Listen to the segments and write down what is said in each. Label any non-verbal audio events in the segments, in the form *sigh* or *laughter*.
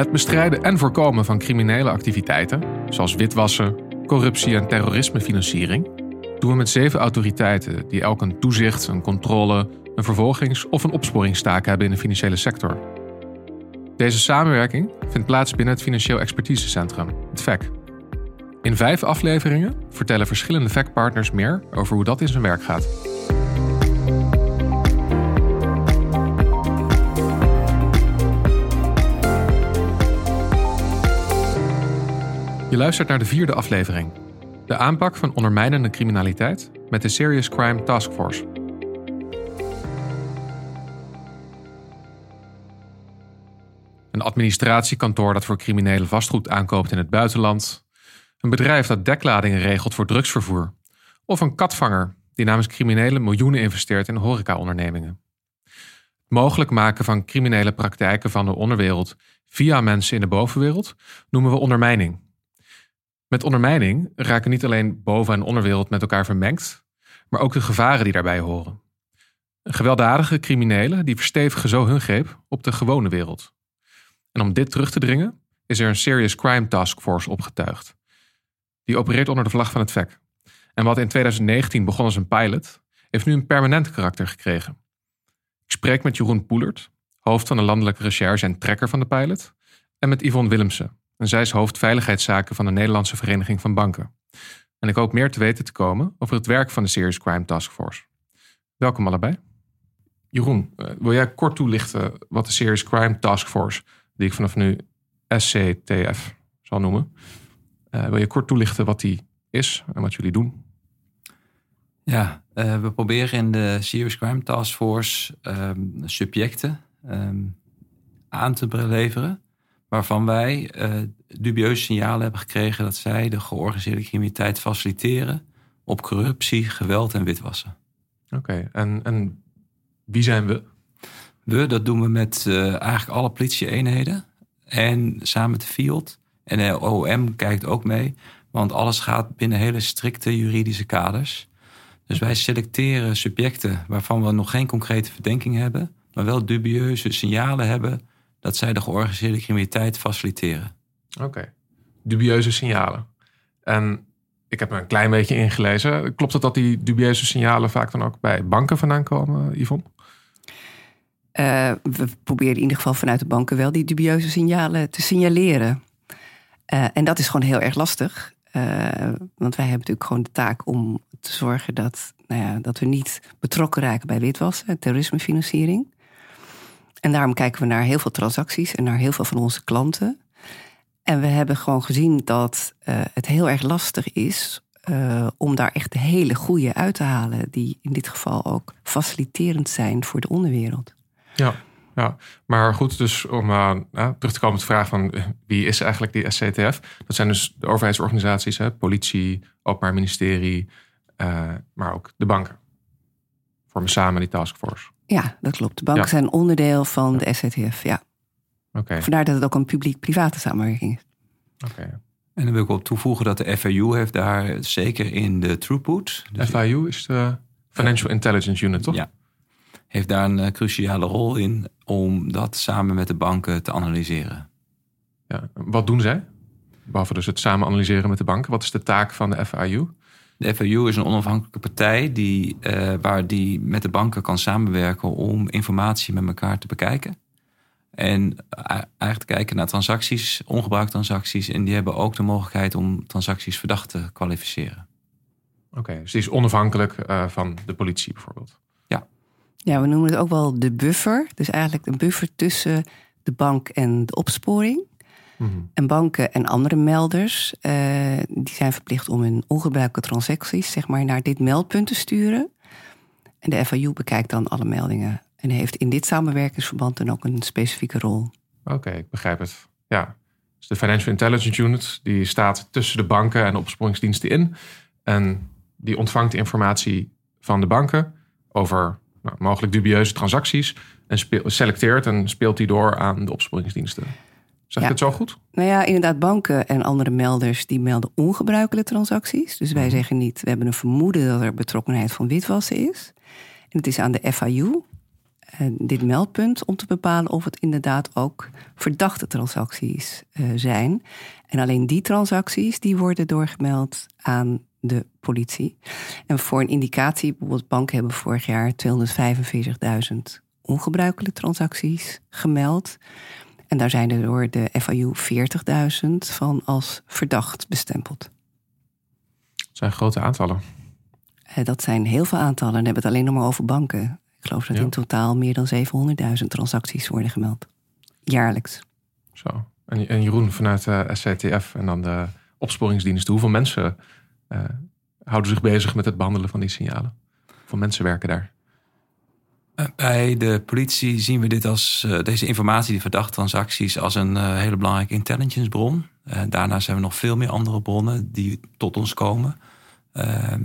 Het bestrijden en voorkomen van criminele activiteiten, zoals witwassen, corruptie en terrorismefinanciering, doen we met zeven autoriteiten die elk een toezicht, een controle, een vervolgings- of een opsporingstaak hebben in de financiële sector. Deze samenwerking vindt plaats binnen het Financieel Expertisecentrum, het FEC. In vijf afleveringen vertellen verschillende FEC-partners meer over hoe dat in zijn werk gaat. Je luistert naar de vierde aflevering. De aanpak van ondermijnende criminaliteit met de Serious Crime Task Force. Een administratiekantoor dat voor criminelen vastgoed aankoopt in het buitenland. Een bedrijf dat dekladingen regelt voor drugsvervoer. Of een katvanger die namens criminelen miljoenen investeert in horecaondernemingen. Mogelijk maken van criminele praktijken van de onderwereld via mensen in de bovenwereld noemen we ondermijning. Met ondermijning raken niet alleen boven- en onderwereld met elkaar vermengd, maar ook de gevaren die daarbij horen. Gewelddadige criminelen die verstevigen zo hun greep op de gewone wereld. En om dit terug te dringen is er een Serious Crime Task Force opgetuigd. Die opereert onder de vlag van het VEC. En wat in 2019 begon als een pilot, heeft nu een permanent karakter gekregen. Ik spreek met Jeroen Poelert, hoofd van de landelijke recherche en trekker van de pilot, en met Yvonne Willemsen, en zij is hoofd veiligheidszaken van de Nederlandse Vereniging van Banken. En ik hoop meer te weten te komen over het werk van de Serious Crime Task Force. Welkom allebei. Jeroen, eh, wil jij kort toelichten wat de Serious Crime Task Force, die ik vanaf nu SCTF zal noemen, uh, wil je kort toelichten wat die is en wat jullie doen? Ja, uh, we proberen in de Serious Crime Task Force um, subjecten um, aan te leveren waarvan wij uh, dubieuze signalen hebben gekregen dat zij de georganiseerde criminaliteit faciliteren op corruptie, geweld en witwassen. Oké, en, en wie zijn we? We, dat doen we met uh, eigenlijk alle politieeenheden en samen met de FIOD. En de OM kijkt ook mee, want alles gaat binnen hele strikte juridische kaders. Dus wij selecteren subjecten waarvan we nog geen concrete verdenking hebben, maar wel dubieuze signalen hebben dat zij de georganiseerde criminaliteit faciliteren. Oké, dubieuze signalen. En ik heb er een klein beetje ingelezen. Klopt het dat die dubieuze signalen vaak dan ook bij banken vandaan komen, Yvonne? Uh, we proberen in ieder geval vanuit de banken wel die dubieuze signalen te signaleren. Uh, en dat is gewoon heel erg lastig. Uh, want wij hebben natuurlijk gewoon de taak om te zorgen dat, nou ja, dat we niet betrokken raken bij witwassen en terrorismefinanciering. En daarom kijken we naar heel veel transacties en naar heel veel van onze klanten. En we hebben gewoon gezien dat uh, het heel erg lastig is uh, om daar echt de hele goede uit te halen, die in dit geval ook faciliterend zijn voor de onderwereld. Ja, ja. maar goed, dus om uh, terug te komen op de vraag van wie is eigenlijk die SCTF? Dat zijn dus de overheidsorganisaties, hè, politie, openbaar ministerie, maar ook de banken. Vormen samen die taskforce. Ja, dat klopt. De banken zijn onderdeel van de SCTF, ja. Okay. Vandaar dat het ook een publiek-private samenwerking is. Oké. En dan wil ik op toevoegen dat de FIU heeft daar zeker in de throughput... Dus FIU is de Financial Intelligence Unit, toch? Ja. Heeft daar een uh, cruciale rol in om dat samen met de banken te analyseren. Ja. Wat doen zij? Behalve dus het samen analyseren met de banken. Wat is de taak van de FIU? De FAU is een onafhankelijke partij die, uh, waar die met de banken kan samenwerken om informatie met elkaar te bekijken. En eigenlijk kijken naar transacties, ongebruikte transacties. En die hebben ook de mogelijkheid om transacties verdacht te kwalificeren. Oké, okay, dus die is onafhankelijk uh, van de politie bijvoorbeeld. Ja. Ja, we noemen het ook wel de buffer. Dus eigenlijk een buffer tussen de bank en de opsporing. Mm-hmm. En banken en andere melders uh, die zijn verplicht om hun ongebruikte transacties zeg maar, naar dit meldpunt te sturen. En de FIU bekijkt dan alle meldingen en heeft in dit samenwerkingsverband dan ook een specifieke rol. Oké, okay, ik begrijp het. Ja, dus de Financial Intelligence Unit die staat tussen de banken en de opsporingsdiensten in. En die ontvangt informatie van de banken over nou, mogelijk dubieuze transacties. En selecteert en speelt die door aan de opsporingsdiensten. Zeg ja. ik het zo goed? Nou ja, inderdaad, banken en andere melders die melden ongebruikelijke transacties. Dus wij zeggen niet, we hebben een vermoeden dat er betrokkenheid van witwassen is. En het is aan de FIU dit meldpunt om te bepalen of het inderdaad ook verdachte transacties uh, zijn. En alleen die transacties die worden doorgemeld aan de politie. En voor een indicatie, bijvoorbeeld banken hebben vorig jaar 245.000 ongebruikelijke transacties gemeld. En daar zijn er door de FIU 40.000 van als verdacht bestempeld. Dat zijn grote aantallen. Uh, dat zijn heel veel aantallen. Dan hebben we het alleen nog maar over banken. Ik geloof dat in totaal meer dan 700.000 transacties worden gemeld. Jaarlijks. Zo. En, en Jeroen, vanuit de SCTF en dan de opsporingsdiensten, hoeveel mensen uh, houden zich bezig met het behandelen van die signalen? Hoeveel mensen werken daar? Eh, bij de politie zien we dit als, uh, deze informatie, die verdachte transacties, als een uh, hele belangrijke intelligence bron. daarnaast hebben we nog veel meer andere bronnen die tot ons komen. Ehm,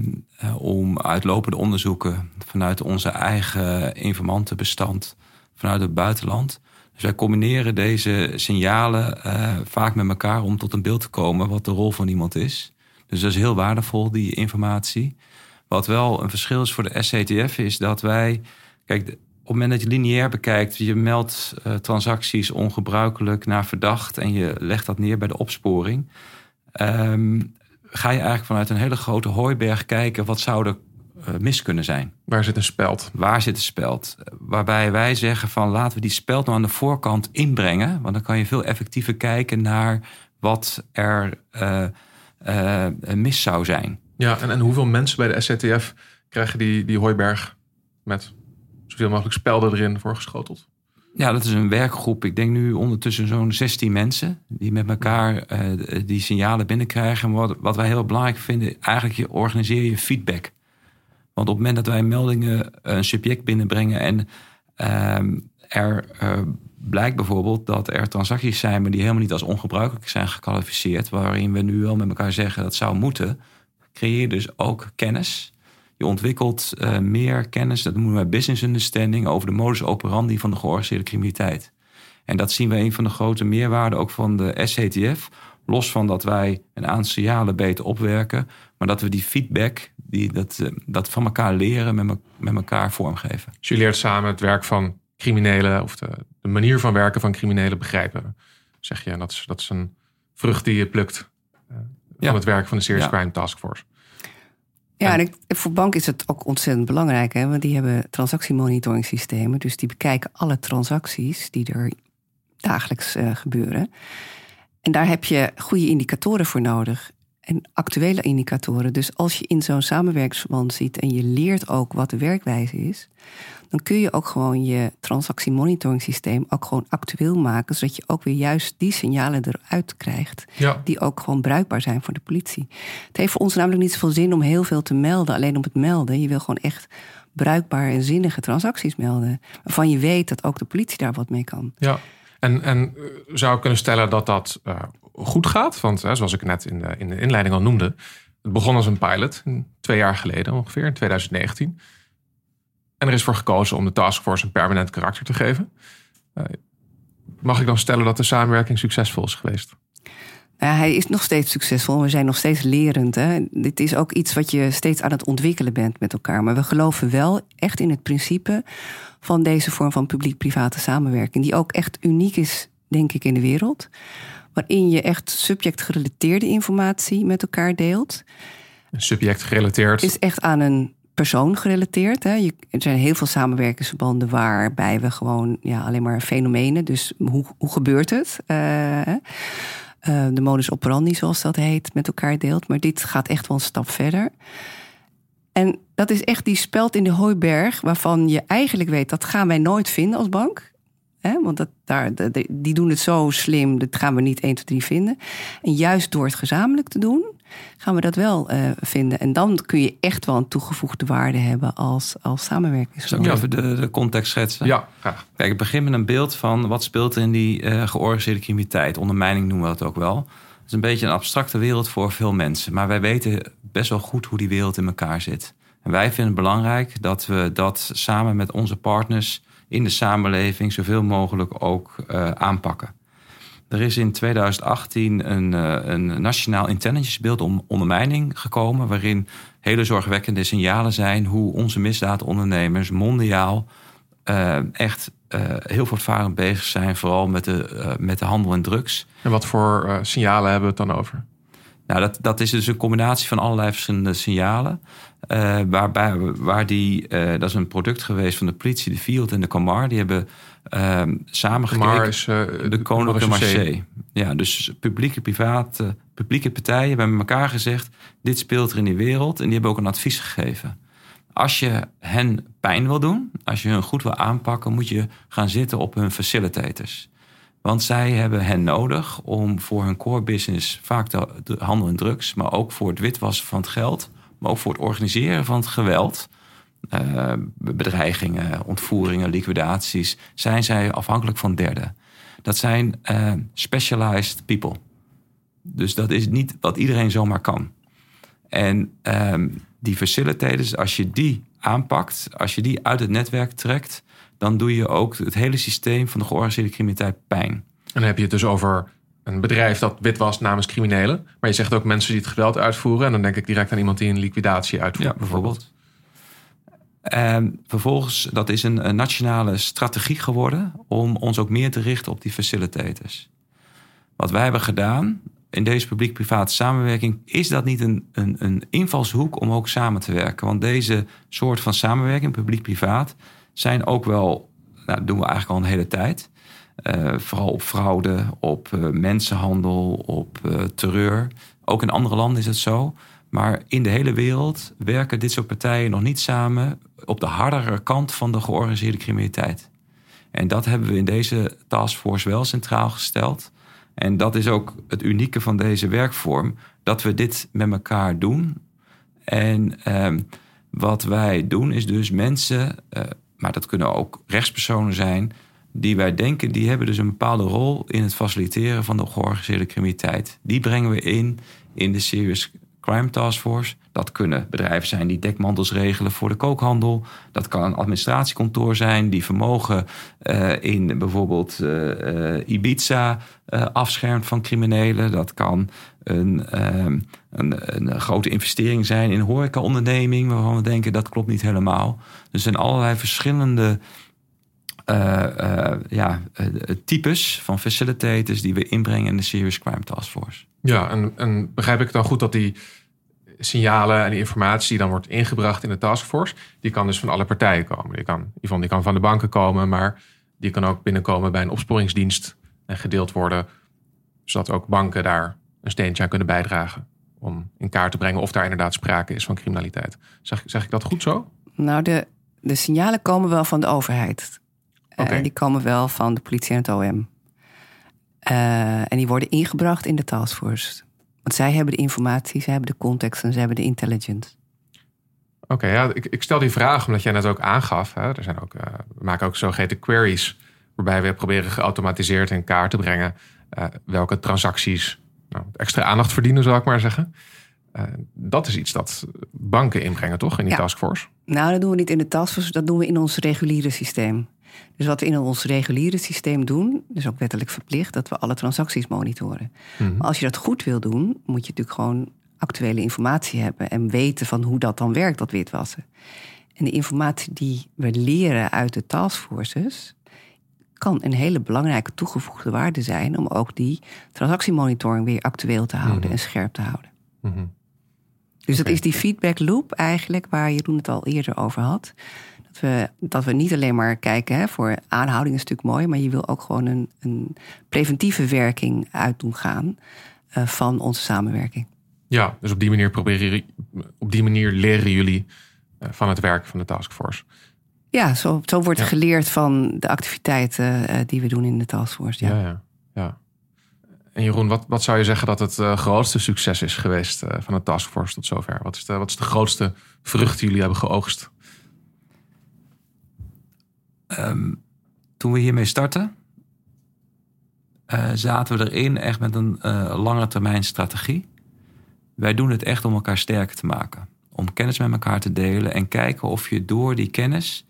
om uitlopende onderzoeken vanuit onze eigen informantenbestand, vanuit het buitenland. Dus wij combineren deze signalen vaak met elkaar om tot een beeld te komen wat de rol van iemand is. Dus dat is heel waardevol, die informatie. Wat wel een verschil is voor de SCTF, is dat wij. Kijk, op het moment dat je lineair bekijkt, je meldt uh, transacties ongebruikelijk naar verdacht en je legt dat neer bij de opsporing. Um, ga je eigenlijk vanuit een hele grote hooiberg kijken wat zou er uh, mis kunnen zijn. Waar zit een speld? Waar zit een speld? Waarbij wij zeggen van laten we die speld nou aan de voorkant inbrengen. Want dan kan je veel effectiever kijken naar wat er uh, uh, mis zou zijn. Ja, en, en hoeveel mensen bij de SCTF krijgen die, die hooiberg met zoveel mogelijk spelden erin voorgeschoteld? Ja, dat is een werkgroep. Ik denk nu ondertussen zo'n 16 mensen die met elkaar uh, die signalen binnenkrijgen. Wat, wat wij heel belangrijk vinden, eigenlijk je organiseer je feedback. Want op het moment dat wij meldingen een subject binnenbrengen en uh, er uh, blijkt bijvoorbeeld dat er transacties zijn, maar die helemaal niet als ongebruikelijk zijn gekwalificeerd, waarin we nu wel met elkaar zeggen dat zou moeten, creëer dus ook kennis. Je ontwikkelt uh, meer kennis, dat noemen wij business understanding, over de modus operandi van de georganiseerde criminaliteit. En dat zien we een van de grote meerwaarden ook van de SCTF. Los van dat wij een aantal signalen beter opwerken, maar dat we die feedback, die, dat, uh, dat van elkaar leren, met, me, met elkaar vormgeven. Dus je leert samen het werk van criminelen of de, de, manier van werken van criminelen begrijpen. Zeg je, en dat is, dat is een vrucht die je plukt uh, ja. van het werk van de Serious ja. Crime Task Force. Ja, en ik, voor banken is het ook ontzettend belangrijk, hè, want die hebben transactiemonitoring systemen. Dus die bekijken alle transacties die er dagelijks uh, gebeuren. En daar heb je goede indicatoren voor nodig. En actuele indicatoren. Dus als je in zo'n samenwerkingsverband ziet en je leert ook wat de werkwijze is, dan kun je ook gewoon je transactiemonitoring systeem ook gewoon actueel maken, zodat je ook weer juist die signalen eruit krijgt, ja. die ook gewoon bruikbaar zijn voor de politie. Het heeft voor ons namelijk niet zoveel zin om heel veel te melden, alleen om het melden. Je wil gewoon echt bruikbare en zinnige transacties melden, waarvan je weet dat ook de politie daar wat mee kan. Ja. En, en zou ik kunnen stellen dat dat uh, goed gaat? Want zoals ik net in de, in de inleiding al noemde, het begon als een pilot, twee jaar geleden ongeveer, in 2019. En er is voor gekozen om de taskforce een permanent karakter te geven. Uh, mag ik dan stellen dat de samenwerking succesvol is geweest? Ja, hij is nog steeds succesvol. We zijn nog steeds lerend. Hè? Dit is ook iets wat je steeds aan het ontwikkelen bent met elkaar. Maar we geloven wel echt in het principe van deze vorm van publiek-private samenwerking. Die ook echt uniek is, denk ik, in de wereld. Waarin je echt subject-gerelateerde informatie met elkaar deelt. Subject gerelateerd. Is echt aan een persoon gerelateerd. Hè. Je, er zijn heel veel samenwerkingsverbanden waarbij we gewoon ja, alleen maar fenomenen. Dus hoe, hoe gebeurt het? Uh, uh, de modus operandi, zoals dat heet, met elkaar deelt. Maar dit gaat echt wel een stap verder. En dat is echt die speld in de hooiberg, waarvan je eigenlijk weet dat gaan wij nooit vinden als bank. Hè? Want dat, daar, die doen het zo slim, dat gaan we niet 1, 2, 3 vinden. En juist door het gezamenlijk te doen, gaan we dat wel uh, vinden. En dan kun je echt wel een toegevoegde waarde hebben als, als samenwerkingsverband. Zal ik even de, de context schetsen? Ja, graag. Kijk, ik begin met een beeld van wat speelt in die uh, georganiseerde criminaliteit. Ondermijning noemen we dat ook wel. Het is een beetje een abstracte wereld voor veel mensen. Maar wij weten best wel goed hoe die wereld in elkaar zit. En wij vinden het belangrijk dat we dat samen met onze partners in de samenleving zoveel mogelijk ook uh, aanpakken. Er is in 2018 een, uh, een nationaal intelligence beeld om ondermijning gekomen, waarin hele zorgwekkende signalen zijn hoe onze misdaadondernemers mondiaal echt heel voortvarend bezig zijn, vooral met de, met de handel en drugs. En wat voor signalen hebben we het dan over? Nou, dat, dat is dus een combinatie van allerlei verschillende signalen. Uh, waarbij, waar die, uh, dat is een product geweest van de politie, de Field en de Comar. Die hebben uh, samengekeken. is uh, de Koninklijke Marché. Ja, dus publieke, private, publieke partijen hebben met elkaar gezegd... dit speelt er in die wereld. En die hebben ook een advies gegeven. Als je hen pijn wil doen, als je hun goed wil aanpakken... moet je gaan zitten op hun facilitators. Want zij hebben hen nodig om voor hun core business, vaak de, handel in drugs, maar ook voor het witwassen van het geld, maar ook voor het organiseren van het geweld, uh, bedreigingen, ontvoeringen, liquidaties, zijn zij afhankelijk van derden. Dat zijn uh, specialized people. Dus dat is niet wat iedereen zomaar kan. En uh, die facilitators, als je die aanpakt, als je die uit het netwerk trekt, dan doe je ook het hele systeem van de georganiseerde criminaliteit pijn. En dan heb je het dus over een bedrijf dat wit was namens criminelen. Maar je zegt ook mensen die het geweld uitvoeren. En dan denk ik direct aan iemand die een liquidatie uitvoert. Ja, bijvoorbeeld. En vervolgens, dat is een, een, nationale strategie geworden om ons ook meer te richten op die facilitators. Wat wij hebben gedaan in deze publiek-private samenwerking, is dat niet een, een, een invalshoek om ook samen te werken. Want deze soort van samenwerking, publiek-privaat, zijn ook wel, nou, dat doen we eigenlijk al een hele tijd. Uh, vooral op fraude, op uh, mensenhandel, op uh, terreur. Ook in andere landen is het zo. Maar in de hele wereld werken dit soort partijen nog niet samen op de hardere kant van de georganiseerde criminaliteit. En dat hebben we in deze taskforce wel centraal gesteld. En dat is ook het unieke van deze werkvorm, dat we dit met elkaar doen. En ehm, wat wij doen is dus mensen maar dat kunnen ook rechtspersonen zijn, die wij denken, die hebben dus een bepaalde rol in het faciliteren van de georganiseerde criminaliteit. Die brengen we in in de Serious Crime Task Force. Dat kunnen bedrijven zijn die dekmantels regelen voor de kookhandel. Dat kan een administratiekantoor zijn die vermogen uh, in bijvoorbeeld uh, Ibiza afschermt van criminelen. Dat kan een, ehm, een, een, grote investering zijn in een horecaonderneming... waarvan we denken dat klopt niet helemaal. Er zijn allerlei verschillende uh, uh, ja, uh, types van facilitators... die we inbrengen in de Serious Crime Task Force. Ja, en, en begrijp ik dan goed dat die signalen en die informatie die dan wordt ingebracht in de taskforce, die kan dus van alle partijen komen. Die kan, Yvonne, die kan van de banken komen, maar die kan ook binnenkomen bij een opsporingsdienst en gedeeld worden, zodat ook banken daar een steentje aan kunnen bijdragen om in kaart te brengen of daar inderdaad sprake is van criminaliteit. Zeg, zeg ik dat goed zo? Nou, de, de signalen komen wel van de overheid. Eh, okay. Uh, die komen wel van de politie en het OM. Uh, en die worden ingebracht in de taskforce. Want zij hebben de informatie, zij hebben de context en zij hebben de intelligence. Oké, okay, ja, ik, ik, stel die vraag omdat jij net ook aangaf. Hè, er zijn ook, uh, we maken ook zogeheten queries, waarbij we proberen geautomatiseerd in kaart te brengen uh, welke transacties nou, extra aandacht verdienen, zou ik maar zeggen. Uh, dat is iets dat banken inbrengen, toch, in die ja. taskforce? Nou, dat doen we niet in de taskforce, dat doen we in ons reguliere systeem. Dus wat we in ons reguliere systeem doen, dus ook wettelijk verplicht, dat we alle transacties monitoren. Mm-hmm. Maar als je dat goed wil doen, moet je natuurlijk gewoon actuele informatie hebben en weten van hoe dat dan werkt, dat witwassen. En de informatie die we leren uit de taskforces, kan een hele belangrijke toegevoegde waarde zijn om ook die transactiemonitoring weer actueel te houden mm-hmm. en scherp te houden. Mm-hmm. Dus dat is die feedback loop eigenlijk, waar Jeroen het al eerder over had. Dat we, dat we niet alleen maar kijken hè, voor aanhouding is natuurlijk mooi, maar je wil ook gewoon een, een preventieve werking uit doen gaan uh, van onze samenwerking. Ja, dus op die manier proberen op die manier leren jullie uh, van het werk van de taskforce. Ja, zo, zo wordt ja. geleerd van de activiteiten uh, die we doen in de taskforce. Ja, ja. ja, ja. En Jeroen, wat, wat zou je zeggen dat het uh, grootste succes is geweest uh, van de taskforce tot zover? Wat is, de, wat is de grootste vrucht die jullie hebben geoogst? Um, toen we hiermee startten, uh, zaten we erin echt met een lange termijn strategie. Wij doen het echt om elkaar sterker te maken. Om kennis met elkaar te delen en kijken of je door die kennis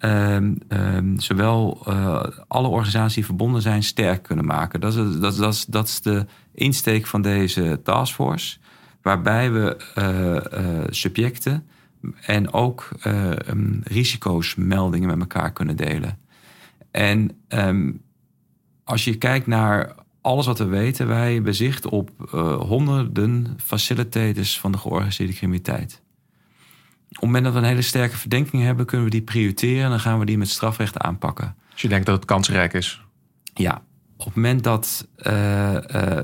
Um, um, zowel uh, alle organisaties verbonden zijn sterk kunnen maken. Dat is, dat, dat, dat is de insteek van deze taskforce. Waarbij we uh, uh, subjecten En ook um, risico's, meldingen met elkaar kunnen delen. En als je kijkt naar alles wat we weten, wij hebben zicht op honderden facilitators van de georganiseerde criminaliteit. Op het moment dat we een hele sterke verdenking hebben, kunnen we die prioriteren en dan gaan we die met strafrecht aanpakken. Dus je denkt dat het kansrijk is? Ja, op het moment dat uh, uh,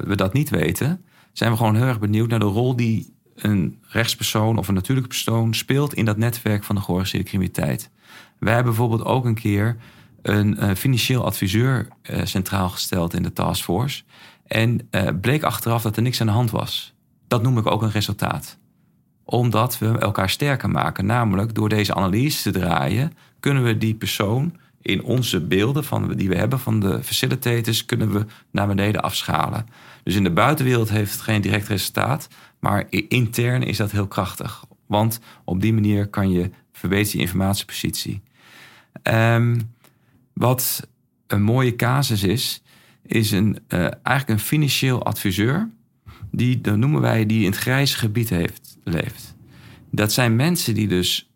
we dat niet weten, zijn we gewoon heel erg benieuwd naar de rol die een rechtspersoon of een natuurlijke persoon speelt in dat netwerk van de georganiseerde criminaliteit. Wij hebben bijvoorbeeld ook een keer een uh, financieel adviseur centraal gesteld in de taskforce. En bleek achteraf dat er niks aan de hand was. Dat noem ik ook een resultaat. Omdat we elkaar sterker maken. Namelijk door deze analyse te draaien, kunnen we die persoon in onze beelden van, die we hebben van de facilitators, kunnen we naar beneden afschalen. Dus in de buitenwereld heeft het geen direct resultaat. Maar intern is dat heel krachtig. Want op die manier kan je verbeteren je informatiepositie. Um, wat een mooie casus is, is een, uh, eigenlijk een financieel adviseur. Die, dat noemen wij, die in het grijze gebied heeft, leeft. Dat zijn mensen die dus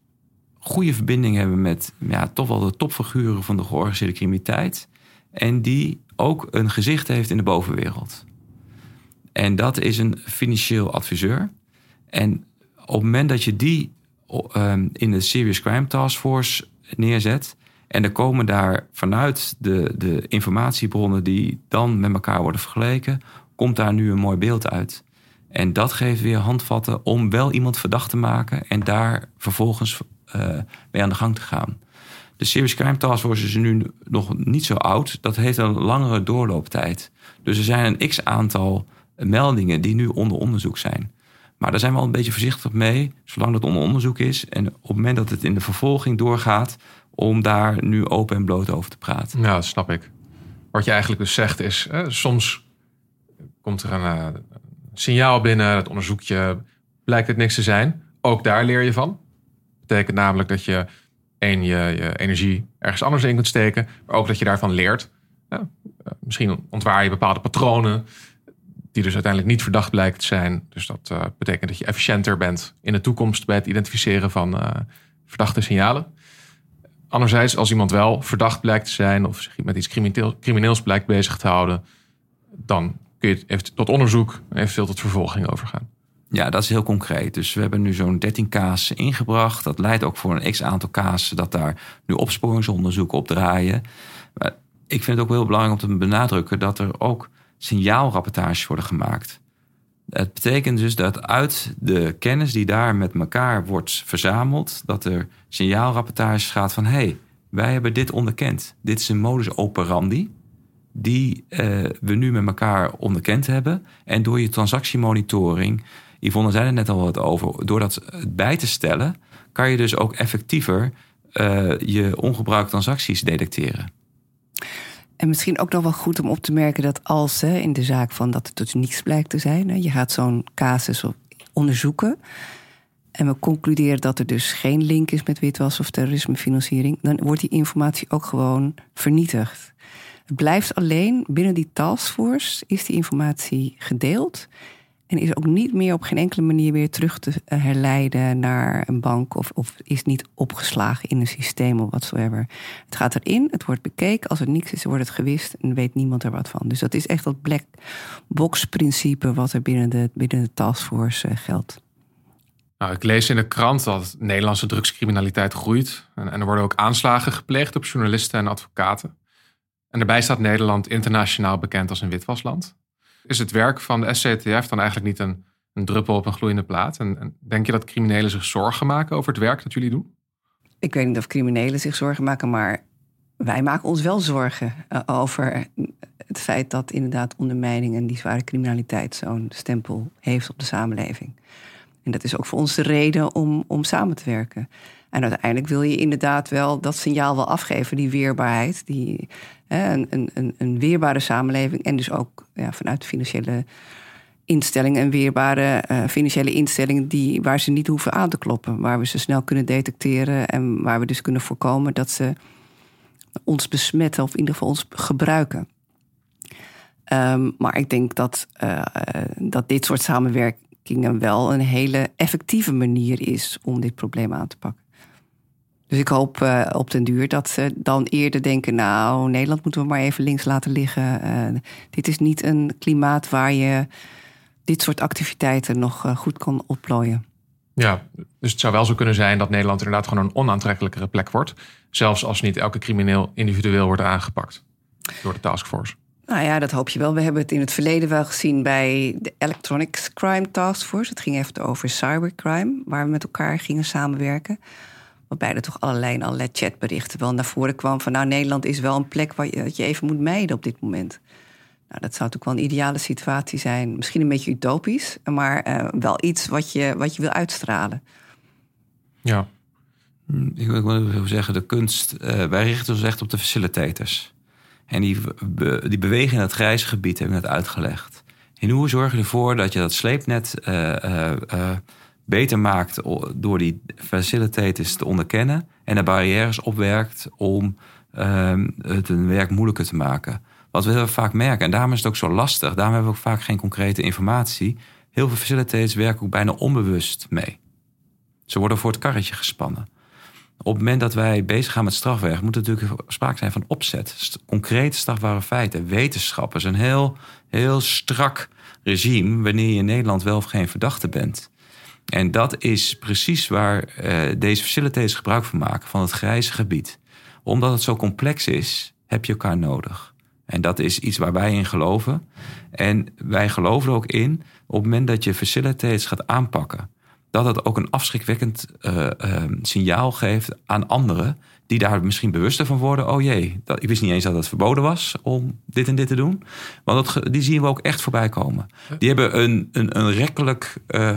goede verbinding hebben met ja, toch wel de topfiguren van de georganiseerde criminaliteit. En die ook een gezicht heeft in de bovenwereld. En dat is een financieel adviseur. En op het moment dat je die um, in de Serious Crime Task Force neerzet, en er komen daar vanuit de, de informatiebronnen die dan met elkaar worden vergeleken, komt daar nu een mooi beeld uit. En dat geeft weer handvatten om wel iemand verdacht te maken en daar vervolgens uh, mee aan de gang te gaan. De Serious Crime Task Force is nu nog niet zo oud. Dat heeft een langere doorlooptijd. Dus er zijn een x aantal meldingen die nu onder onderzoek zijn. Maar daar zijn we al een beetje voorzichtig mee, zolang dat onder onderzoek is. En op het moment dat het in de vervolging doorgaat, om daar nu open en bloot over te praten. Ja, dat snap ik. Wat je eigenlijk dus zegt is, soms komt er een uh, signaal binnen, het onderzoekje blijkt het niks te zijn. Ook daar leer je van. Betekent namelijk dat je één, je, je energie ergens anders in kunt steken, maar ook dat je daarvan leert. Ja, eh, misschien ontwaar je bepaalde patronen die dus uiteindelijk niet verdacht blijken te zijn. Dus dat uh, betekent dat je efficiënter bent in de toekomst bij het identificeren van uh, verdachte signalen. Anderzijds, als iemand wel verdacht blijkt te zijn of zich met iets crimineels blijkt bezig te houden, dan het tot onderzoek en eventueel tot vervolging overgaan. Ja, dat is heel concreet. Dus we hebben nu zo'n 13 casussen ingebracht. Dat leidt ook voor een x aantal casussen dat daar nu opsporingsonderzoeken op draaien. Maar ik vind het ook heel belangrijk om te benadrukken dat er ook signaalrapportages worden gemaakt. Het betekent dus dat uit de kennis die daar met elkaar wordt verzameld, dat er signaalrapportages gaat van hé, hey, wij hebben dit onderkend. Dit is een modus operandi die uh, we nu met elkaar onderkend hebben. En door je transactiemonitoring, Yvonne zei er net al wat over, door dat bij te stellen, kan je dus ook effectiever uh, je ongebruikte transacties detecteren. En misschien ook nog wel goed om op te merken dat als hè, in de zaak van dat het dus niets blijkt te zijn, hè, je gaat zo'n casus onderzoeken. En we concluderen dat er dus geen link is met witwas of terrorismefinanciering, dan wordt die informatie ook gewoon vernietigd. Het blijft alleen binnen die taskforce is die informatie gedeeld. En is ook niet meer op geen enkele manier weer terug te eh, herleiden naar een bank of, of is niet opgeslagen in een systeem of watsoever. Het gaat erin, het wordt bekeken. Als er niks is, wordt het gewist en weet niemand er wat van. Dus dat is echt dat black box principe wat er binnen de, binnen de taskforce uh, geldt. Nou, ik lees in de krant dat Nederlandse drugscriminaliteit groeit. En, en er worden ook aanslagen gepleegd op journalisten en advocaten. En daarbij staat Nederland internationaal bekend als een witwasland. Is het werk van de SCTF dan eigenlijk niet een, een druppel op een gloeiende plaat? En, en, denk je dat criminelen zich zorgen maken over het werk dat jullie doen? Ik weet niet of criminelen zich zorgen maken, maar wij maken ons wel zorgen uh, over het feit dat inderdaad ondermijning en die zware criminaliteit zo'n stempel heeft op de samenleving. En dat is ook voor ons de reden om, om samen te werken. En uiteindelijk wil je inderdaad wel dat signaal wel afgeven, die weerbaarheid, die, hè, een, een, een weerbare samenleving. En dus ook ja, vanuit financiële instellingen en weerbare uh, financiële instellingen die, waar ze niet hoeven aan te kloppen. Waar we ze snel kunnen detecteren en waar we dus kunnen voorkomen dat ze ons besmetten of in ieder geval ons gebruiken. Um, maar ik denk dat, uh, dat dit soort samenwerking samenwerking wel een hele effectieve manier is om dit probleem aan te pakken. Dus ik hoop uh, op den duur dat ze dan eerder denken: Nou, Nederland moeten we maar even links laten liggen. Uh, dit is niet een klimaat waar je dit soort activiteiten nog uh, goed kan opplooien. Ja, dus het zou wel zo kunnen zijn dat Nederland inderdaad gewoon een onaantrekkelijkere plek wordt. Zelfs als niet elke crimineel individueel wordt aangepakt door de taskforce. Nou ja, dat hoop je wel. We hebben het in het verleden wel gezien bij de Electronics Crime Task Force. Het ging even over cybercrime, waar we met elkaar gingen samenwerken. Waarbij er toch allerlei, allerlei chatberichten wel naar voren kwam van... nou, Nederland is wel een plek waar je, dat je even moet mijden op dit moment. Nou, dat zou natuurlijk wel een ideale situatie zijn. Misschien een beetje utopisch, maar uh, wel iets wat je, wat je wil uitstralen. Ja. Hm, ik wil zeggen, de kunst... Uh, wij richten ons echt op de facilitators. En die, die bewegen in het grijze gebied, heb ik net uitgelegd. En hoe zorg je ervoor dat je dat sleepnet uh, beter maakt door die facilitators te onderkennen en de barrières opwerkt om ehm, het een werk moeilijker te maken. Wat we vaak merken, en daarom is het ook zo lastig, daarom hebben we ook vaak geen concrete informatie. Heel veel facilitators werken ook bijna onbewust mee. Ze worden voor het karretje gespannen. Op het moment dat wij bezig gaan met strafwerk, moet er natuurlijk sprake zijn van opzet. Concrete strafbare feiten, wetenschap is een heel, heel strak regime wanneer je in Nederland wel of geen verdachte bent. En dat is precies waar uh, deze facilitators gebruik van maken, van het grijze gebied. Omdat het zo complex is, heb je elkaar nodig. En dat is iets waar wij in geloven. En wij geloven er ook in, op het moment dat je facilitators gaat aanpakken, dat het ook een afschrikwekkend uh, uh, signaal geeft aan anderen die daar misschien bewuster van worden. Oh jee, dat, ik wist niet eens dat het verboden was om dit en dit te doen. Want dat, die zien we ook echt voorbij komen. Die hebben een, een, een rekkelijk uh,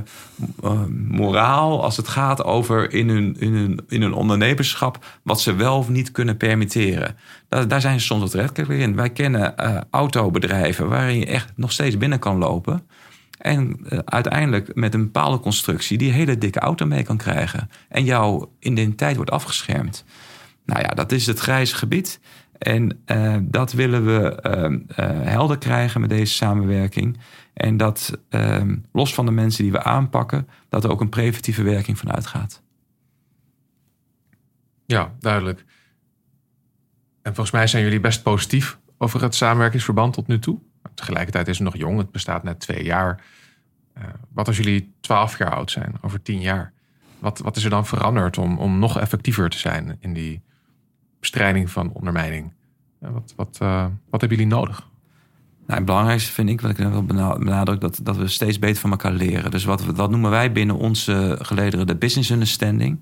uh, moraal als het gaat over in hun, in, hun, in hun ondernemerschap... wat ze wel of niet kunnen permitteren. Daar, daar zijn ze soms wat rekkelijk in. Wij kennen uh, autobedrijven waarin je echt nog steeds binnen kan lopen... En uh, uiteindelijk met een bepaalde constructie die hele dikke auto mee kan krijgen. En jouw identiteit wordt afgeschermd. Nou ja, dat is het grijze gebied. En uh, dat willen we uh, helder krijgen met deze samenwerking. En dat ehm, los van de mensen die we aanpakken, dat er ook een preventieve werking van uitgaat. Ja, duidelijk. En volgens mij zijn jullie best positief over het samenwerkingsverband tot nu toe. Tegelijkertijd is het nog jong, het bestaat net twee jaar. Uh, wat als jullie twaalf jaar oud zijn, over tien jaar? Wat, wat is er dan veranderd om, om nog effectiever te zijn in die bestrijding van ondermijning? Wat, wat, uh, wat hebben jullie nodig? Nou, het belangrijkste vind ik, wat ik wil benadrukken, dat, dat we steeds beter van elkaar leren. Dus wat, wat noemen wij binnen onze gelederen de business understanding.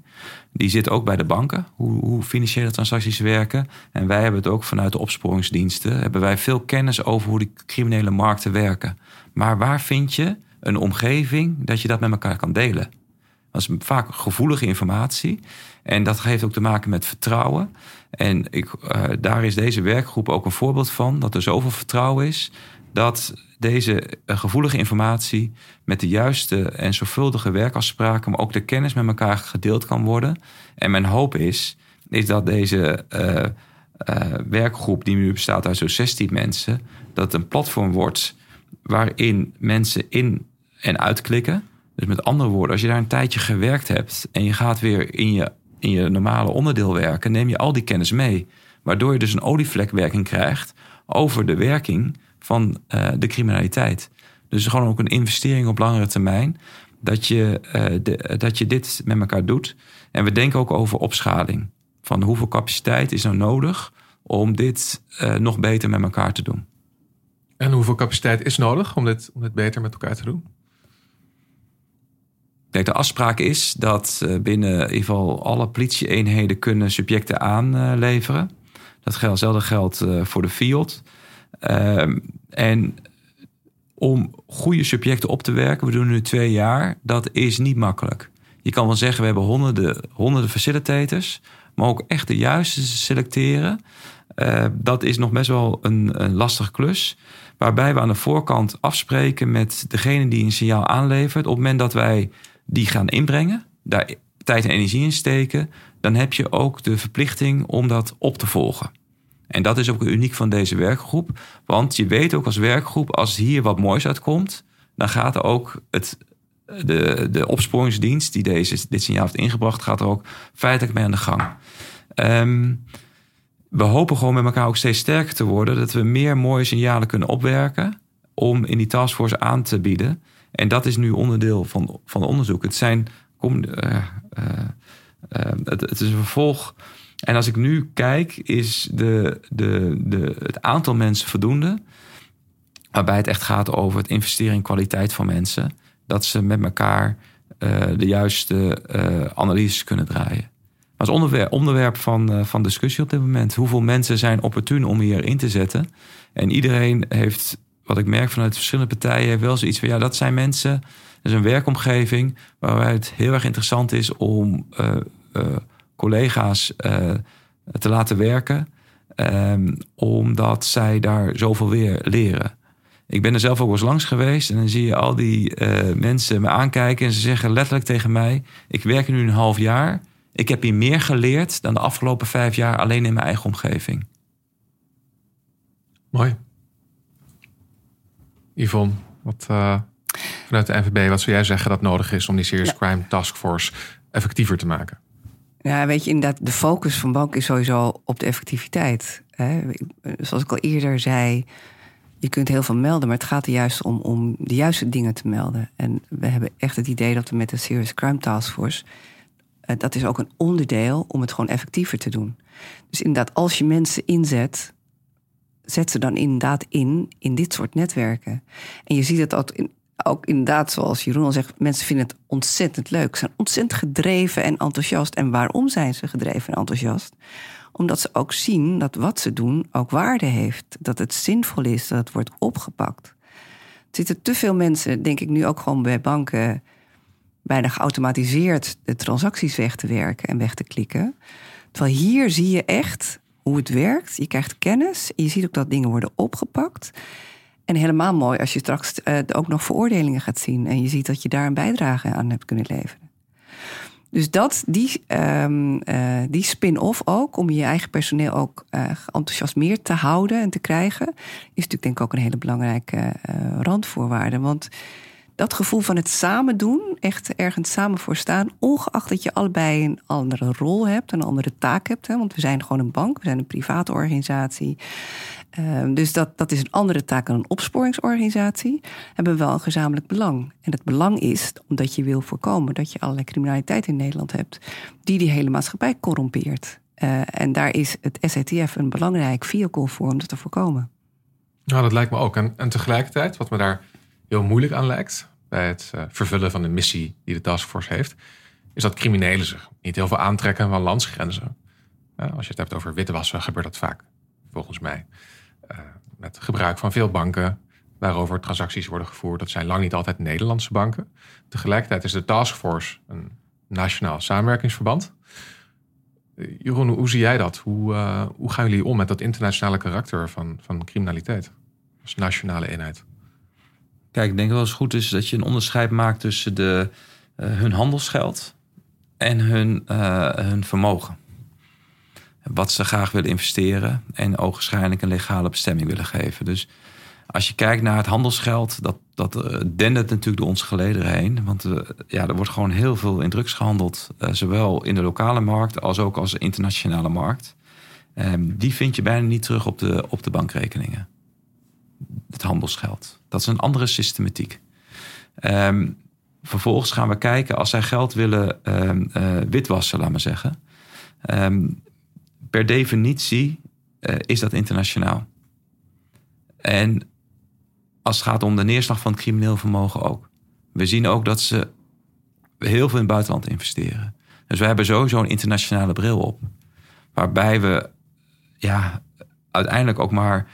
Die zit ook bij de banken, hoe, hoe financiële transacties werken. En wij hebben het ook vanuit de opsporingsdiensten. Hebben wij veel kennis over hoe die criminele markten werken. Maar waar vind je een omgeving dat je dat met elkaar kan delen? Dat is vaak gevoelige informatie. En dat heeft ook te maken met vertrouwen. En ik, uh, daar is deze werkgroep ook een voorbeeld van. Dat er zoveel vertrouwen is dat deze uh, gevoelige informatie met de juiste en zorgvuldige werkafspraken, maar ook de kennis met elkaar gedeeld kan worden. En mijn hoop is, is dat deze uh, werkgroep, die nu bestaat uit zo'n 16 mensen, dat het een platform wordt waarin mensen in en uitklikken. Dus met andere woorden, als je daar een tijdje gewerkt hebt en je gaat weer in je in je normale onderdeel werken, neem je al die kennis mee. Waardoor je dus een olievlekwerking krijgt over de werking van uh, de criminaliteit. Dus gewoon ook een investering op langere termijn. Dat je, de, dat je dit met elkaar doet. En we denken ook over opschaling. Van hoeveel capaciteit is nou nodig om dit uh, nog beter met elkaar te doen. En hoeveel capaciteit is nodig om dit, om dit beter met elkaar te doen? Kijk, de afspraak is dat eh, binnen in ieder geval alle politieeenheden kunnen subjecten aanleveren. Dat geldt, hetzelfde geldt eh, voor de field. Ehm, en om goede subjecten op te werken, we doen nu twee jaar, dat is niet makkelijk. Je kan wel zeggen, we hebben honderden, honderden facilitators, maar ook echt de juiste selecteren, uh, dat is nog best wel een, een lastige klus. Waarbij we aan de voorkant afspreken met degene die een signaal aanlevert. Op het moment dat wij die gaan inbrengen, daar tijd en energie in steken, dan heb je ook de verplichting om dat op te volgen. En dat is ook uniek van deze werkgroep, want je weet ook als werkgroep, als hier wat moois uitkomt, dan gaat er ook het de, de opsporingsdienst die deze, dit signaal heeft ingebracht, gaat er ook feitelijk mee aan de gang. Ehm, we hopen gewoon met elkaar ook steeds sterker te worden. Dat we meer mooie signalen kunnen opwerken om in die taskforce aan te bieden. En dat is nu onderdeel van, van onderzoek. Het, zijn, kom, uh, het, het, is een vervolg. En als ik nu kijk, is de, de, de, het aantal mensen voldoende. Waarbij het echt gaat over het investeren in kwaliteit van mensen. Dat ze met elkaar de juiste analyses kunnen draaien. Maar het onderwerp, onderwerp van, van discussie op dit moment. Hoeveel mensen zijn opportun om hier in te zetten? En iedereen heeft, wat ik merk vanuit verschillende partijen, wel zoiets van ja, dat zijn mensen. Dat is een werkomgeving waarbij het heel erg interessant is om collega's te laten werken. Um, omdat zij daar zoveel weer leren. Ik ben er zelf ook eens langs geweest en dan zie je al die mensen me aankijken en ze zeggen letterlijk tegen mij: Ik werk nu een half jaar. Ik heb hier meer geleerd dan de afgelopen vijf jaar alleen in mijn eigen omgeving. Mooi. Yvonne, wat, uh, vanuit de NVB, wat zou jij zeggen dat nodig is om die Serious ja. Crime Task Force effectiever te maken? Ja, weet je, inderdaad, de focus van bank is sowieso op de effectiviteit. Hè? Zoals ik al eerder zei, je kunt heel veel melden, maar het gaat er juist om, om de juiste dingen te melden. En we hebben echt het idee dat we met de Serious Crime Task Force. Uh, dat is ook een onderdeel om het gewoon effectiever te doen. Dus inderdaad, als je mensen inzet, zet ze dan inderdaad in in dit soort netwerken. En je ziet het ook, in, ook inderdaad, zoals Jeroen al zegt, mensen vinden het ontzettend leuk. Ze zijn ontzettend gedreven en enthousiast. En waarom zijn ze gedreven en enthousiast? Omdat ze ook zien dat wat ze doen ook waarde heeft. Dat het zinvol is, dat het wordt opgepakt. Er zitten te veel mensen, denk ik nu ook gewoon bij banken, bijna geautomatiseerd de transacties weg te werken en weg te klikken. Terwijl hier zie je echt hoe het werkt. Je krijgt kennis. Je ziet ook dat dingen worden opgepakt. En helemaal mooi als je straks uh, ook nog veroordelingen gaat zien. En je ziet dat je daar een bijdrage aan hebt kunnen leveren. Dus dat, die, um, uh, die spin-off ook, om je eigen personeel ook uh, geenthousiasmeerd te houden en te krijgen, is natuurlijk denk ik ook een hele belangrijke randvoorwaarde. Want dat gevoel van het samen doen, echt ergens samen voor staan, ongeacht dat je allebei een andere rol hebt, een andere taak hebt. Hè, want we zijn gewoon een bank, we zijn een private organisatie. Uh, dus dat, dat is een andere taak dan een opsporingsorganisatie. Hebben we wel een gezamenlijk belang. En het belang is omdat je wil voorkomen dat je allerlei criminaliteit in Nederland hebt, die die hele maatschappij corrompeert. Uh, en daar is het SETF een belangrijk vehicle voor om dat te voorkomen. Nou, dat lijkt me ook. En, en tegelijkertijd, wat me daar heel moeilijk aan lijkt bij het uh, vervullen van de missie die de taskforce heeft, is dat criminelen zich niet heel veel aantrekken van landsgrenzen. Als je het hebt over witwassen, gebeurt dat vaak, volgens mij. Uh, met gebruik van veel banken waarover transacties worden gevoerd. Dat zijn lang niet altijd Nederlandse banken. Tegelijkertijd is de taskforce een nationaal samenwerkingsverband. Jeroen, hoe zie jij dat? Hoe, hoe gaan jullie om met dat internationale karakter van, van criminaliteit als nationale eenheid? Kijk, ik denk wel eens goed is dat je een onderscheid maakt tussen de, uh, hun handelsgeld en hun, uh, hun vermogen. Wat ze graag willen investeren en ogenschijnlijk een legale bestemming willen geven. Dus als je kijkt naar het handelsgeld, dat, dat uh, dendert natuurlijk door onze gelederen heen. Want ja, er wordt gewoon heel veel in drugs gehandeld. zowel in de lokale markt als ook als internationale markt. Um, die vind je bijna niet terug op de, op de bankrekeningen het handelsgeld. Dat is een andere systematiek. Um, vervolgens gaan we kijken als zij geld willen um, uh, witwassen, laat maar zeggen. Um, per definitie uh, is dat internationaal. En als het gaat om de neerslag van het crimineel vermogen ook. We zien ook dat ze heel veel in het buitenland investeren. Dus we hebben sowieso een internationale bril op. Waarbij we ja, uiteindelijk ook maar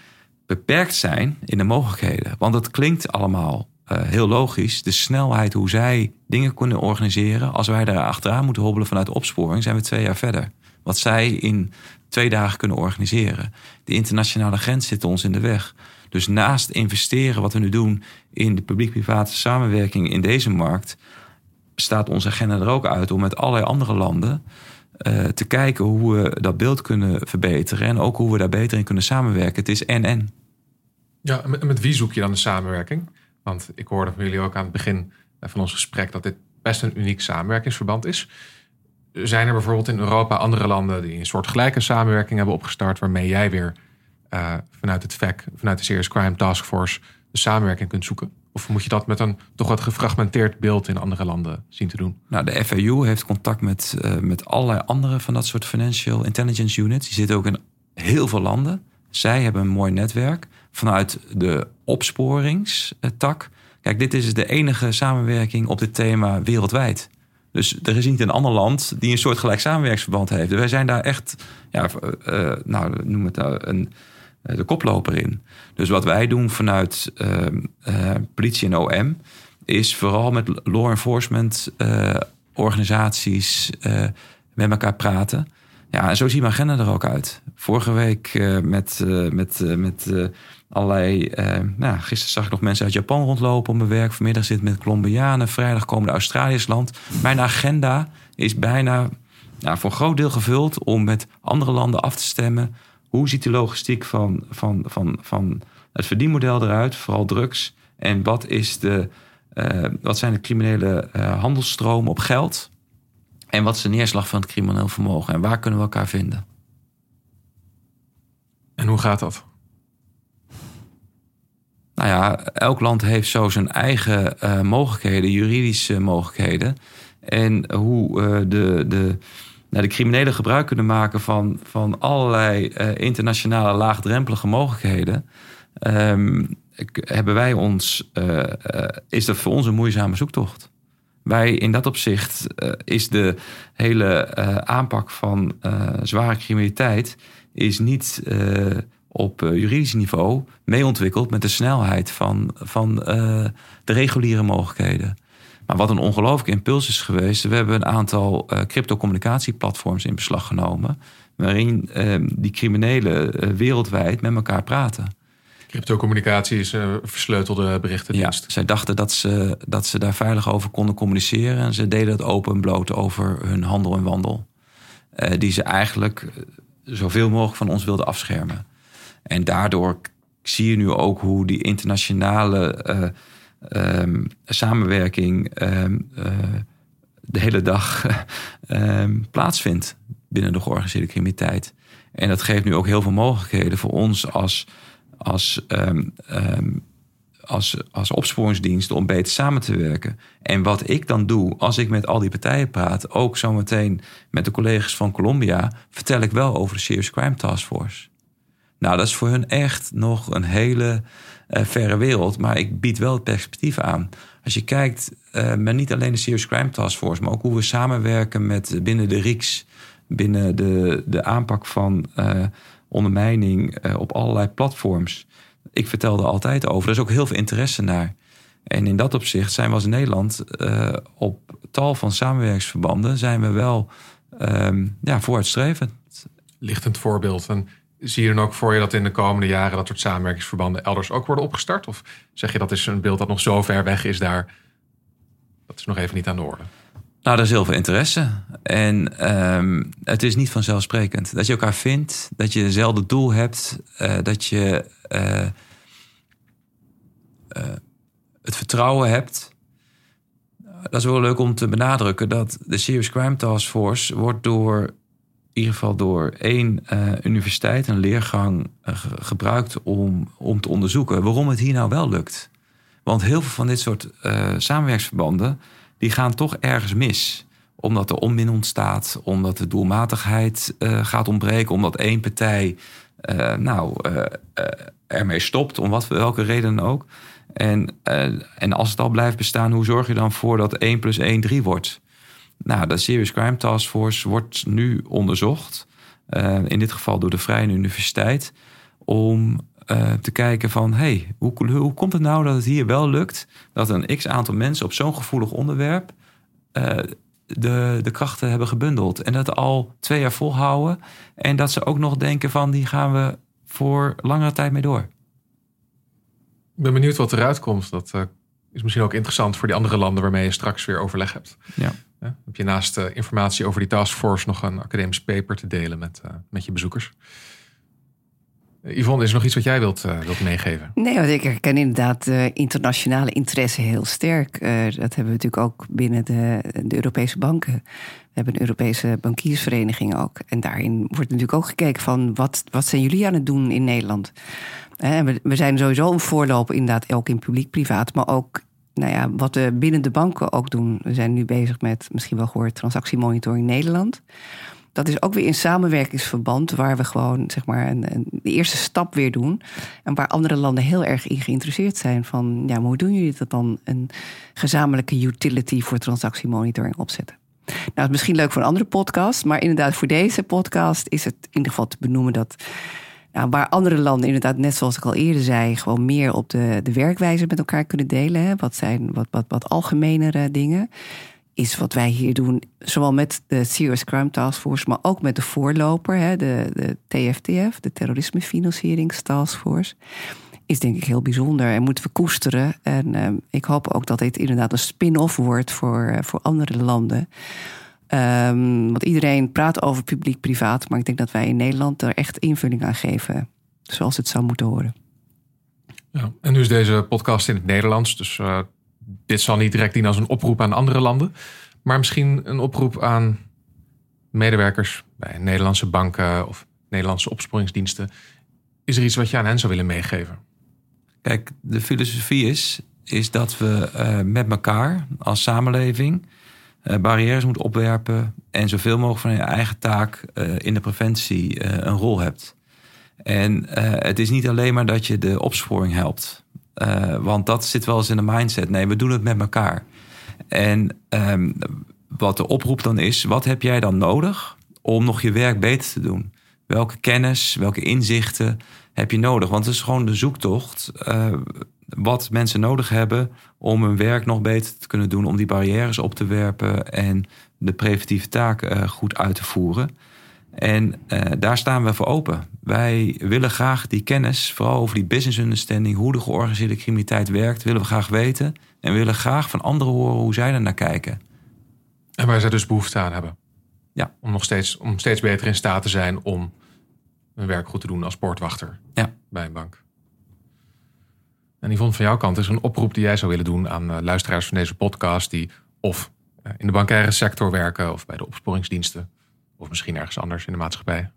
beperkt zijn in de mogelijkheden. Want het klinkt allemaal uh, heel logisch. De snelheid hoe zij dingen kunnen organiseren. Als wij daar achteraan moeten hobbelen vanuit opsporing, zijn we twee jaar verder. Wat zij in twee dagen kunnen organiseren. De internationale grens zit ons in de weg. Dus naast investeren wat we nu doen in de publiek-private samenwerking in deze markt, staat onze agenda er ook uit om met allerlei andere landen uh, te kijken hoe we dat beeld kunnen verbeteren en ook hoe we daar beter in kunnen samenwerken. Het is en en. Ja, met, met wie zoek je dan de samenwerking? Want ik hoorde van jullie ook aan het begin van ons gesprek dat dit best een uniek samenwerkingsverband is. Zijn er bijvoorbeeld in Europa andere landen die een soort gelijke samenwerking hebben opgestart, waarmee jij weer uh, vanuit het VEC, vanuit de Serious Crime Task Force, de samenwerking kunt zoeken? Of moet je dat met een toch wat gefragmenteerd beeld in andere landen zien te doen? Nou, de FAU heeft contact met, uh, met allerlei andere van dat soort financial intelligence units. Die zitten ook in heel veel landen. Zij hebben een mooi netwerk vanuit de opsporingstak. Kijk, dit is de enige samenwerking op dit thema wereldwijd. Dus er is niet een ander land die een soort gelijk samenwerkingsverband heeft. Wij zijn daar echt, ja, uh, nou, noem het nou, een, de koploper in. Dus wat wij doen vanuit politie en OM is vooral met law enforcement organisaties met elkaar praten. Ja, en zo ziet mijn agenda er ook uit. Vorige week met, met, met allerlei. nou, gisteren zag ik nog mensen uit Japan rondlopen op mijn werk. Vanmiddag zit met Colombianen. Vrijdag komen de Australiërs land. Mijn agenda is bijna nou, voor een groot deel gevuld om met andere landen af te stemmen hoe ziet de logistiek van, van, van, van het verdienmodel eruit, vooral drugs? En wat, is de, wat zijn de criminele handelsstromen op geld? En wat is de neerslag van het crimineel vermogen? En waar kunnen we elkaar vinden? En hoe gaat dat? Nou ja, elk land heeft zo zijn eigen uh, mogelijkheden, juridische mogelijkheden. En hoe de, de, nou, de criminelen gebruik kunnen maken van, van allerlei uh, internationale laagdrempelige mogelijkheden. Um, hebben wij ons, uh, uh, is dat voor ons een moeizame zoektocht. Wij in dat opzicht is de hele aanpak van zware criminaliteit is niet op juridisch niveau mee ontwikkeld met de snelheid van, van de reguliere mogelijkheden. Maar wat een ongelooflijke impuls is geweest. We hebben een aantal cryptocommunicatieplatforms in beslag genomen. Waarin uh, die criminelen wereldwijd met elkaar praten. Cryptocommunicatie is een versleutelde berichtendienst. Ja, zij dachten dat ze, dat ze daar veilig over konden communiceren. En ze deden het open en bloot over hun handel en wandel. die ze eigenlijk zoveel mogelijk van ons wilden afschermen. En daardoor zie je nu ook hoe die internationale um, samenwerking uh, de hele dag um, *laughs* plaatsvindt binnen de georganiseerde criminaliteit. En dat geeft nu ook heel veel mogelijkheden voor ons als, als, als, als opsporingsdienst om beter samen te werken. En wat ik dan doe als ik met al die partijen praat, ook zometeen met de collega's van Colombia, vertel ik wel over de Serious Crime Task Force. Nou, dat is voor hun echt nog een hele uh, verre wereld. Maar ik bied wel het perspectief aan. Als je kijkt, uh, met niet alleen de Serious Crime Task Force, maar ook hoe we samenwerken met binnen de RICS, binnen de, de aanpak van ondermijning op allerlei platforms. Ik vertelde altijd over. Er is ook heel veel interesse naar. En in dat opzicht zijn we als Nederland op tal van samenwerkingsverbanden zijn we wel um, ja, vooruitstrevend. Lichtend voorbeeld. En Zie je dan ook voor je dat in de komende jaren dat soort samenwerkingsverbanden elders ook worden opgestart? Of zeg je dat is een beeld dat nog zo ver weg is daar? Dat is nog even niet aan de orde. Nou, er is heel veel interesse. En um, het is niet vanzelfsprekend. Dat je elkaar vindt, dat je hetzelfde doel hebt, uh, dat je uh, uh, het vertrouwen hebt. Dat is wel leuk om te benadrukken dat de Serious Crime Task Force wordt door in ieder geval door één universiteit, een leergang, gebruikt om, om te onderzoeken waarom het hier nou wel lukt. Want heel veel van dit soort samenwerksverbanden, die gaan toch ergens mis. Omdat er onmin ontstaat, omdat de doelmatigheid gaat ontbreken, omdat één partij nou, ermee stopt, om wat, welke reden dan ook. En, en als het al blijft bestaan, hoe zorg je dan voor dat 1 plus 1 3 wordt? Nou, de Serious Crime Task Force wordt nu onderzocht. In dit geval door de Vrije Universiteit. Om uh, te kijken van, hey, hoe, hoe komt het nou dat het hier wel lukt... dat een x-aantal mensen op zo'n gevoelig onderwerp... Uh, de, de krachten hebben gebundeld. En dat al twee jaar volhouden. En dat ze ook nog denken van, die gaan we voor langere tijd mee door. Ik ben benieuwd wat eruit komt. Dat is misschien ook interessant voor die andere landen waarmee je straks weer overleg hebt. Ja. Ja, heb je naast informatie over die taskforce nog een academisch paper te delen met, met je bezoekers? Yvonne, is er nog iets wat jij wilt, uh, wilt meegeven? Nee, want ik herken inderdaad uh, internationale interesse heel sterk. Dat hebben we natuurlijk ook binnen de, de, Europese banken. We hebben een Europese bankiersvereniging ook. En daarin wordt natuurlijk ook gekeken van wat, wat zijn jullie aan het doen in Nederland? We, we zijn sowieso een voorloper inderdaad, ook in publiek-privaat, maar ook nou ja, wat we binnen de banken ook doen. We zijn nu bezig met, misschien wel gehoord, transactiemonitoring Nederland. Dat is ook weer in samenwerkingsverband, waar we gewoon zeg maar een, een, de eerste stap weer doen. En waar andere landen heel erg in geïnteresseerd zijn. Van ja, hoe doen jullie dat dan? Een gezamenlijke utility voor transactiemonitoring opzetten. Nou, het is misschien leuk voor een andere podcast, maar inderdaad, voor deze podcast is het in ieder geval te benoemen dat. Nou, waar andere landen inderdaad, net zoals ik al eerder zei, gewoon meer op de, de werkwijze met elkaar kunnen delen. Hè? Wat zijn wat, wat, wat algemenere dingen is wat wij hier doen, zowel met de Serious Crime Task Force, maar ook met de voorloper, hè, de, de TFTF, de Terrorisme Task Force, is denk ik heel bijzonder en moeten we koesteren. En uh, ik hoop ook dat dit inderdaad een spin-off wordt voor, uh, voor andere landen. Um, want iedereen praat over publiek-privaat, maar ik denk dat wij in Nederland er echt invulling aan geven, zoals het zou moeten horen. Ja, en nu is deze podcast in het Nederlands, dus uh, dit zal niet direct dienen als een oproep aan andere landen, maar misschien een oproep aan medewerkers bij Nederlandse banken of Nederlandse opsporingsdiensten. Is er iets wat je aan hen zou willen meegeven? Kijk, de filosofie is, is dat we uh, met elkaar als samenleving uh, barrières moeten opwerpen en zoveel mogelijk van je eigen taak uh, in de preventie een rol hebt. En het is niet alleen maar dat je de opsporing helpt. Uh, want dat zit wel eens in de mindset. Nee, we doen het met elkaar. En um, wat de oproep dan is, wat heb jij dan nodig om nog je werk beter te doen? Welke kennis, welke inzichten heb je nodig? Want het is gewoon de zoektocht uh, wat mensen nodig hebben om hun werk nog beter te kunnen doen, om die barrières op te werpen en de preventieve taak uh, goed uit te voeren. En uh, daar staan we voor open. Wij willen graag die kennis, vooral over die business understanding, hoe de georganiseerde criminaliteit werkt, willen we graag weten. En we willen graag van anderen horen hoe zij er naar kijken. En waar zij dus behoefte aan hebben. Ja. Om nog steeds, om steeds beter in staat te zijn om hun werk goed te doen als poortwachter ja. bij een bank. En Yvonne, van jouw kant is een oproep die jij zou willen doen aan eh, luisteraars van deze podcast die of eh, in de bankaire sector werken of bij de opsporingsdiensten of misschien ergens anders in de maatschappij?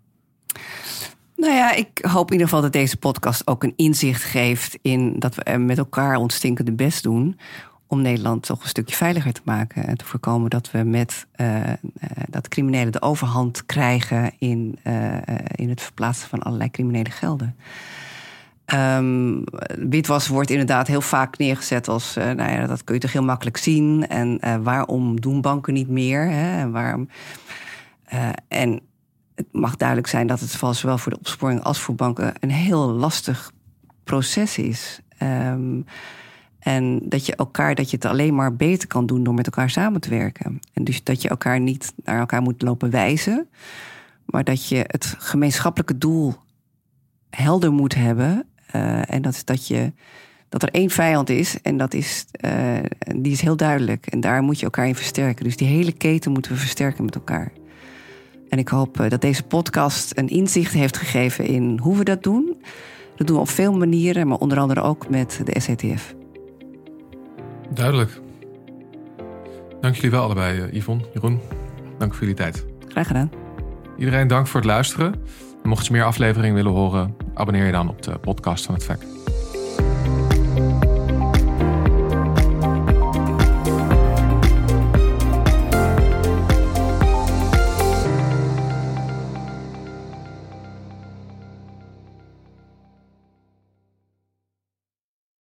Nou ja, ik hoop in ieder geval dat deze podcast ook een inzicht geeft in dat we met elkaar ons stinkende best doen om Nederland toch een stukje veiliger te maken. En te voorkomen dat we met uh, dat criminelen de overhand krijgen in, uh, in het verplaatsen van allerlei criminele gelden. Um, witwas wordt inderdaad heel vaak neergezet als, nou ja, dat kun je toch heel makkelijk zien. En waarom doen banken niet meer? Hè? En waarom uh, en het mag duidelijk zijn dat het zowel voor de opsporing als voor banken een heel lastig proces is. Um, en dat je elkaar, dat je het alleen maar beter kan doen door met elkaar samen te werken. En dus dat je elkaar niet naar elkaar moet lopen wijzen, maar dat je het gemeenschappelijke doel helder moet hebben. Uh, en dat dat je dat er één vijand is en dat is, uh, die is heel duidelijk. En daar moet je elkaar in versterken. Dus die hele keten moeten we versterken met elkaar. En ik hoop eh, dat deze podcast een inzicht heeft gegeven in hoe we dat doen. Dat doen we op veel manieren, maar onder andere ook met de SETF. Duidelijk. Dank jullie wel allebei, eh, Yvonne, Jeroen. Dank voor jullie tijd. Graag gedaan. Iedereen dank voor het luisteren. mocht je meer afleveringen willen horen, abonneer je dan op de podcast van het VEC.